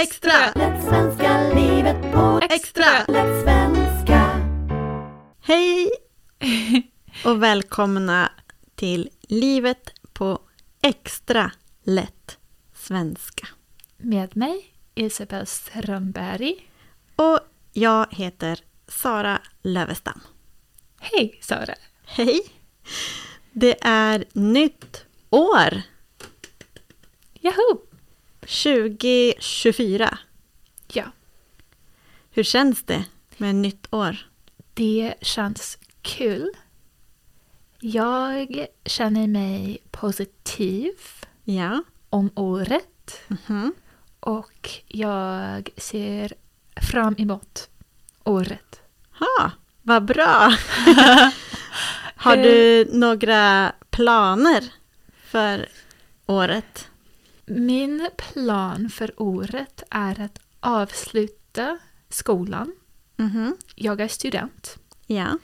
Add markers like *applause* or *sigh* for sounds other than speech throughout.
Extra! Lätt svenska, livet på Extra! Lätt svenska. Hej *laughs* och välkomna till Livet på extra lätt svenska. Med mig, Isabel Strömberg. Och jag heter Sara Lövestam. Hej Sara! Hej! Det är nytt år, Yahoo! 2024. Ja, Hur känns det med nytt år? det känns kul. Jag känner mig positiv Ja. om året Mhm. och jag ser fram emot året. Ha, vad bra! *laughs* Har du några planer för året? Min plan för året är att avsluta skolan. Mhm. Jag är student. Ja.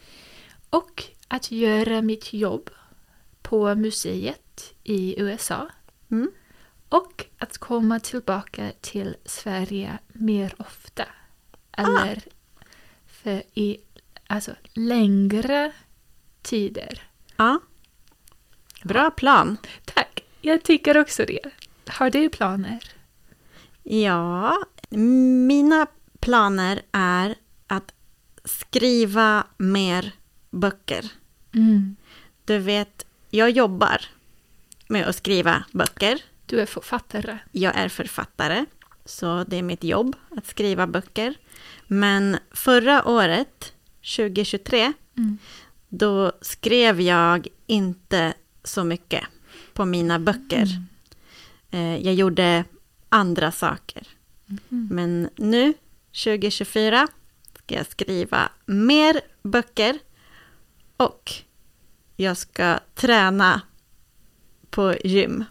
Och att göra mitt jobb på museet i USA. Mm. Och att komma tillbaka till Sverige mer ofta. Eller för i alltså, längre tider. ja. Bra plan. Tack! Jag tycker också det. Har du planer? Ja, mina planer är att skriva mer böcker. Mm. Du vet, jag jobbar med att skriva böcker. Du är författare. Jag är författare, så det är mitt jobb att skriva böcker. Men förra året, 2023, Mm. då skrev jag inte så mycket på mina böcker. Eh, Jag gjorde andra saker. Mhm. Men nu, 2024, ska jag skriva mer böcker och jag ska träna på gym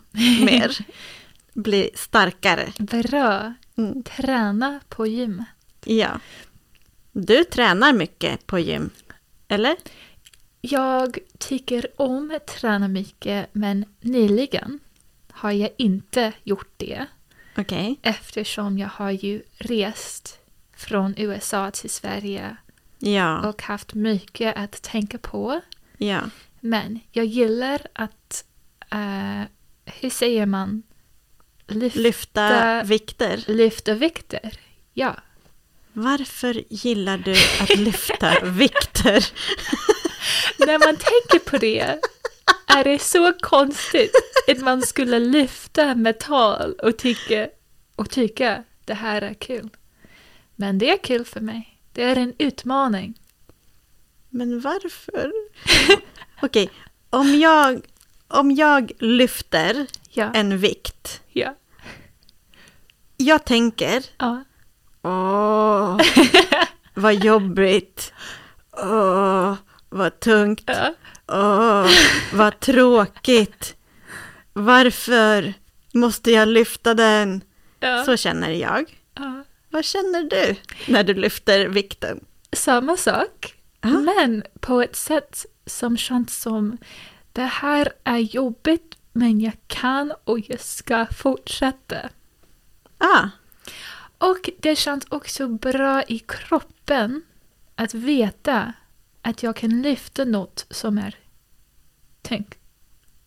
mer. *laughs* Bli starkare. Bra! Mm. Träna på gym. Ja. Du tränar mycket på gym, eller? Jag tycker om att träna mycket men nyligen har jag inte gjort det Okej. eftersom jag har ju rest från USA till Sverige Ja, och haft mycket att tänka på. ja. Men jag gillar att, eh, hur säger man, lyfta, Lyfta vikter. lyfta vikter. Ja, Varför gillar du att lyfta vikter? *laughs* när man tänker på det är det så konstigt att man skulle lyfta metall och tycka, och tycka det här är kul. Men det är kul för mig. Det är en utmaning. Men varför? *laughs* Okej, om, jag, om jag lyfter Ja, en vikt. ja, Jag tänker, ja. åh, *laughs* vad jobbigt. Åh, vad tungt. ja. Åh, vad tråkigt. Varför måste jag lyfta den? ja. Så känner jag. ja. Vad känner du när du lyfter vikten? Samma sak, Ja. men på ett sätt som känns som det här är jobbigt men jag kan och jag ska fortsätta. Ah, Och det känns också bra i kroppen att veta att jag kan lyfta något som är tungt.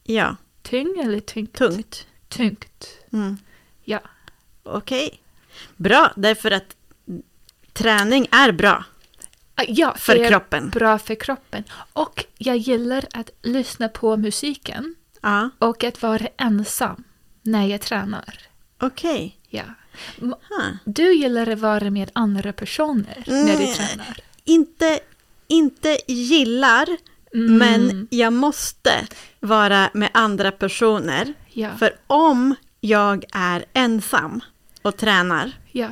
ja, Tung eller tungt? tungt. Tungt. Mm. Ja. Okej. Bra, därför att träning är bra Ah, Ja, för är kroppen. bra för kroppen. Och jag gillar att lyssna på musiken Ja, och att vara ensam när jag tränar. okej. Ja. M- Huh. Du gillar att vara med andra personer när du Mm. tränar. Inte, inte gillar, Mm. men jag måste vara med andra personer. Ja. För om jag är ensam och tränar, Ja.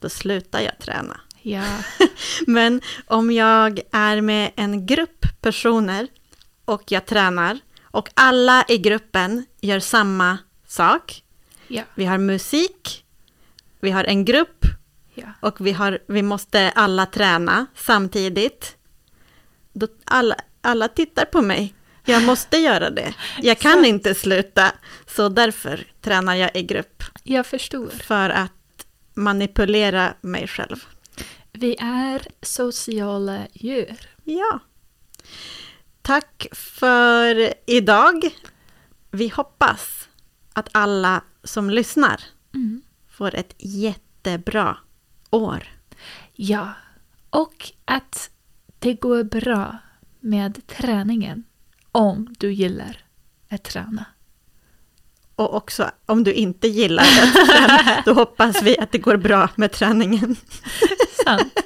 då slutar jag träna. Ja. *laughs* Men om jag är med en grupp personer och jag tränar och alla i gruppen gör samma sak. Vi har musik, vi har en grupp Ja. och vi, har, vi måste alla träna samtidigt. Då alla, alla tittar på mig. Jag måste göra det. Jag kan inte sluta. Så därför tränar jag i grupp. Jag förstår. För att manipulera mig själv. Vi är sociala djur. Ja. Tack för idag. Vi hoppas att alla som lyssnar Mm. får ett jättebra år. Ja, och att det går bra med träningen om du gillar att träna. Och också om du inte gillar att träna, *laughs* då hoppas vi att det går bra med träningen. *laughs* Sant.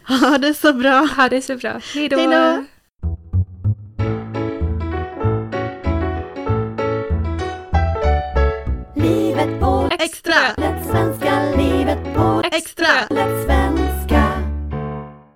*laughs* Ha det så bra. Ha det så bra. Hej då! Livet på Extra! På Extra! Lätt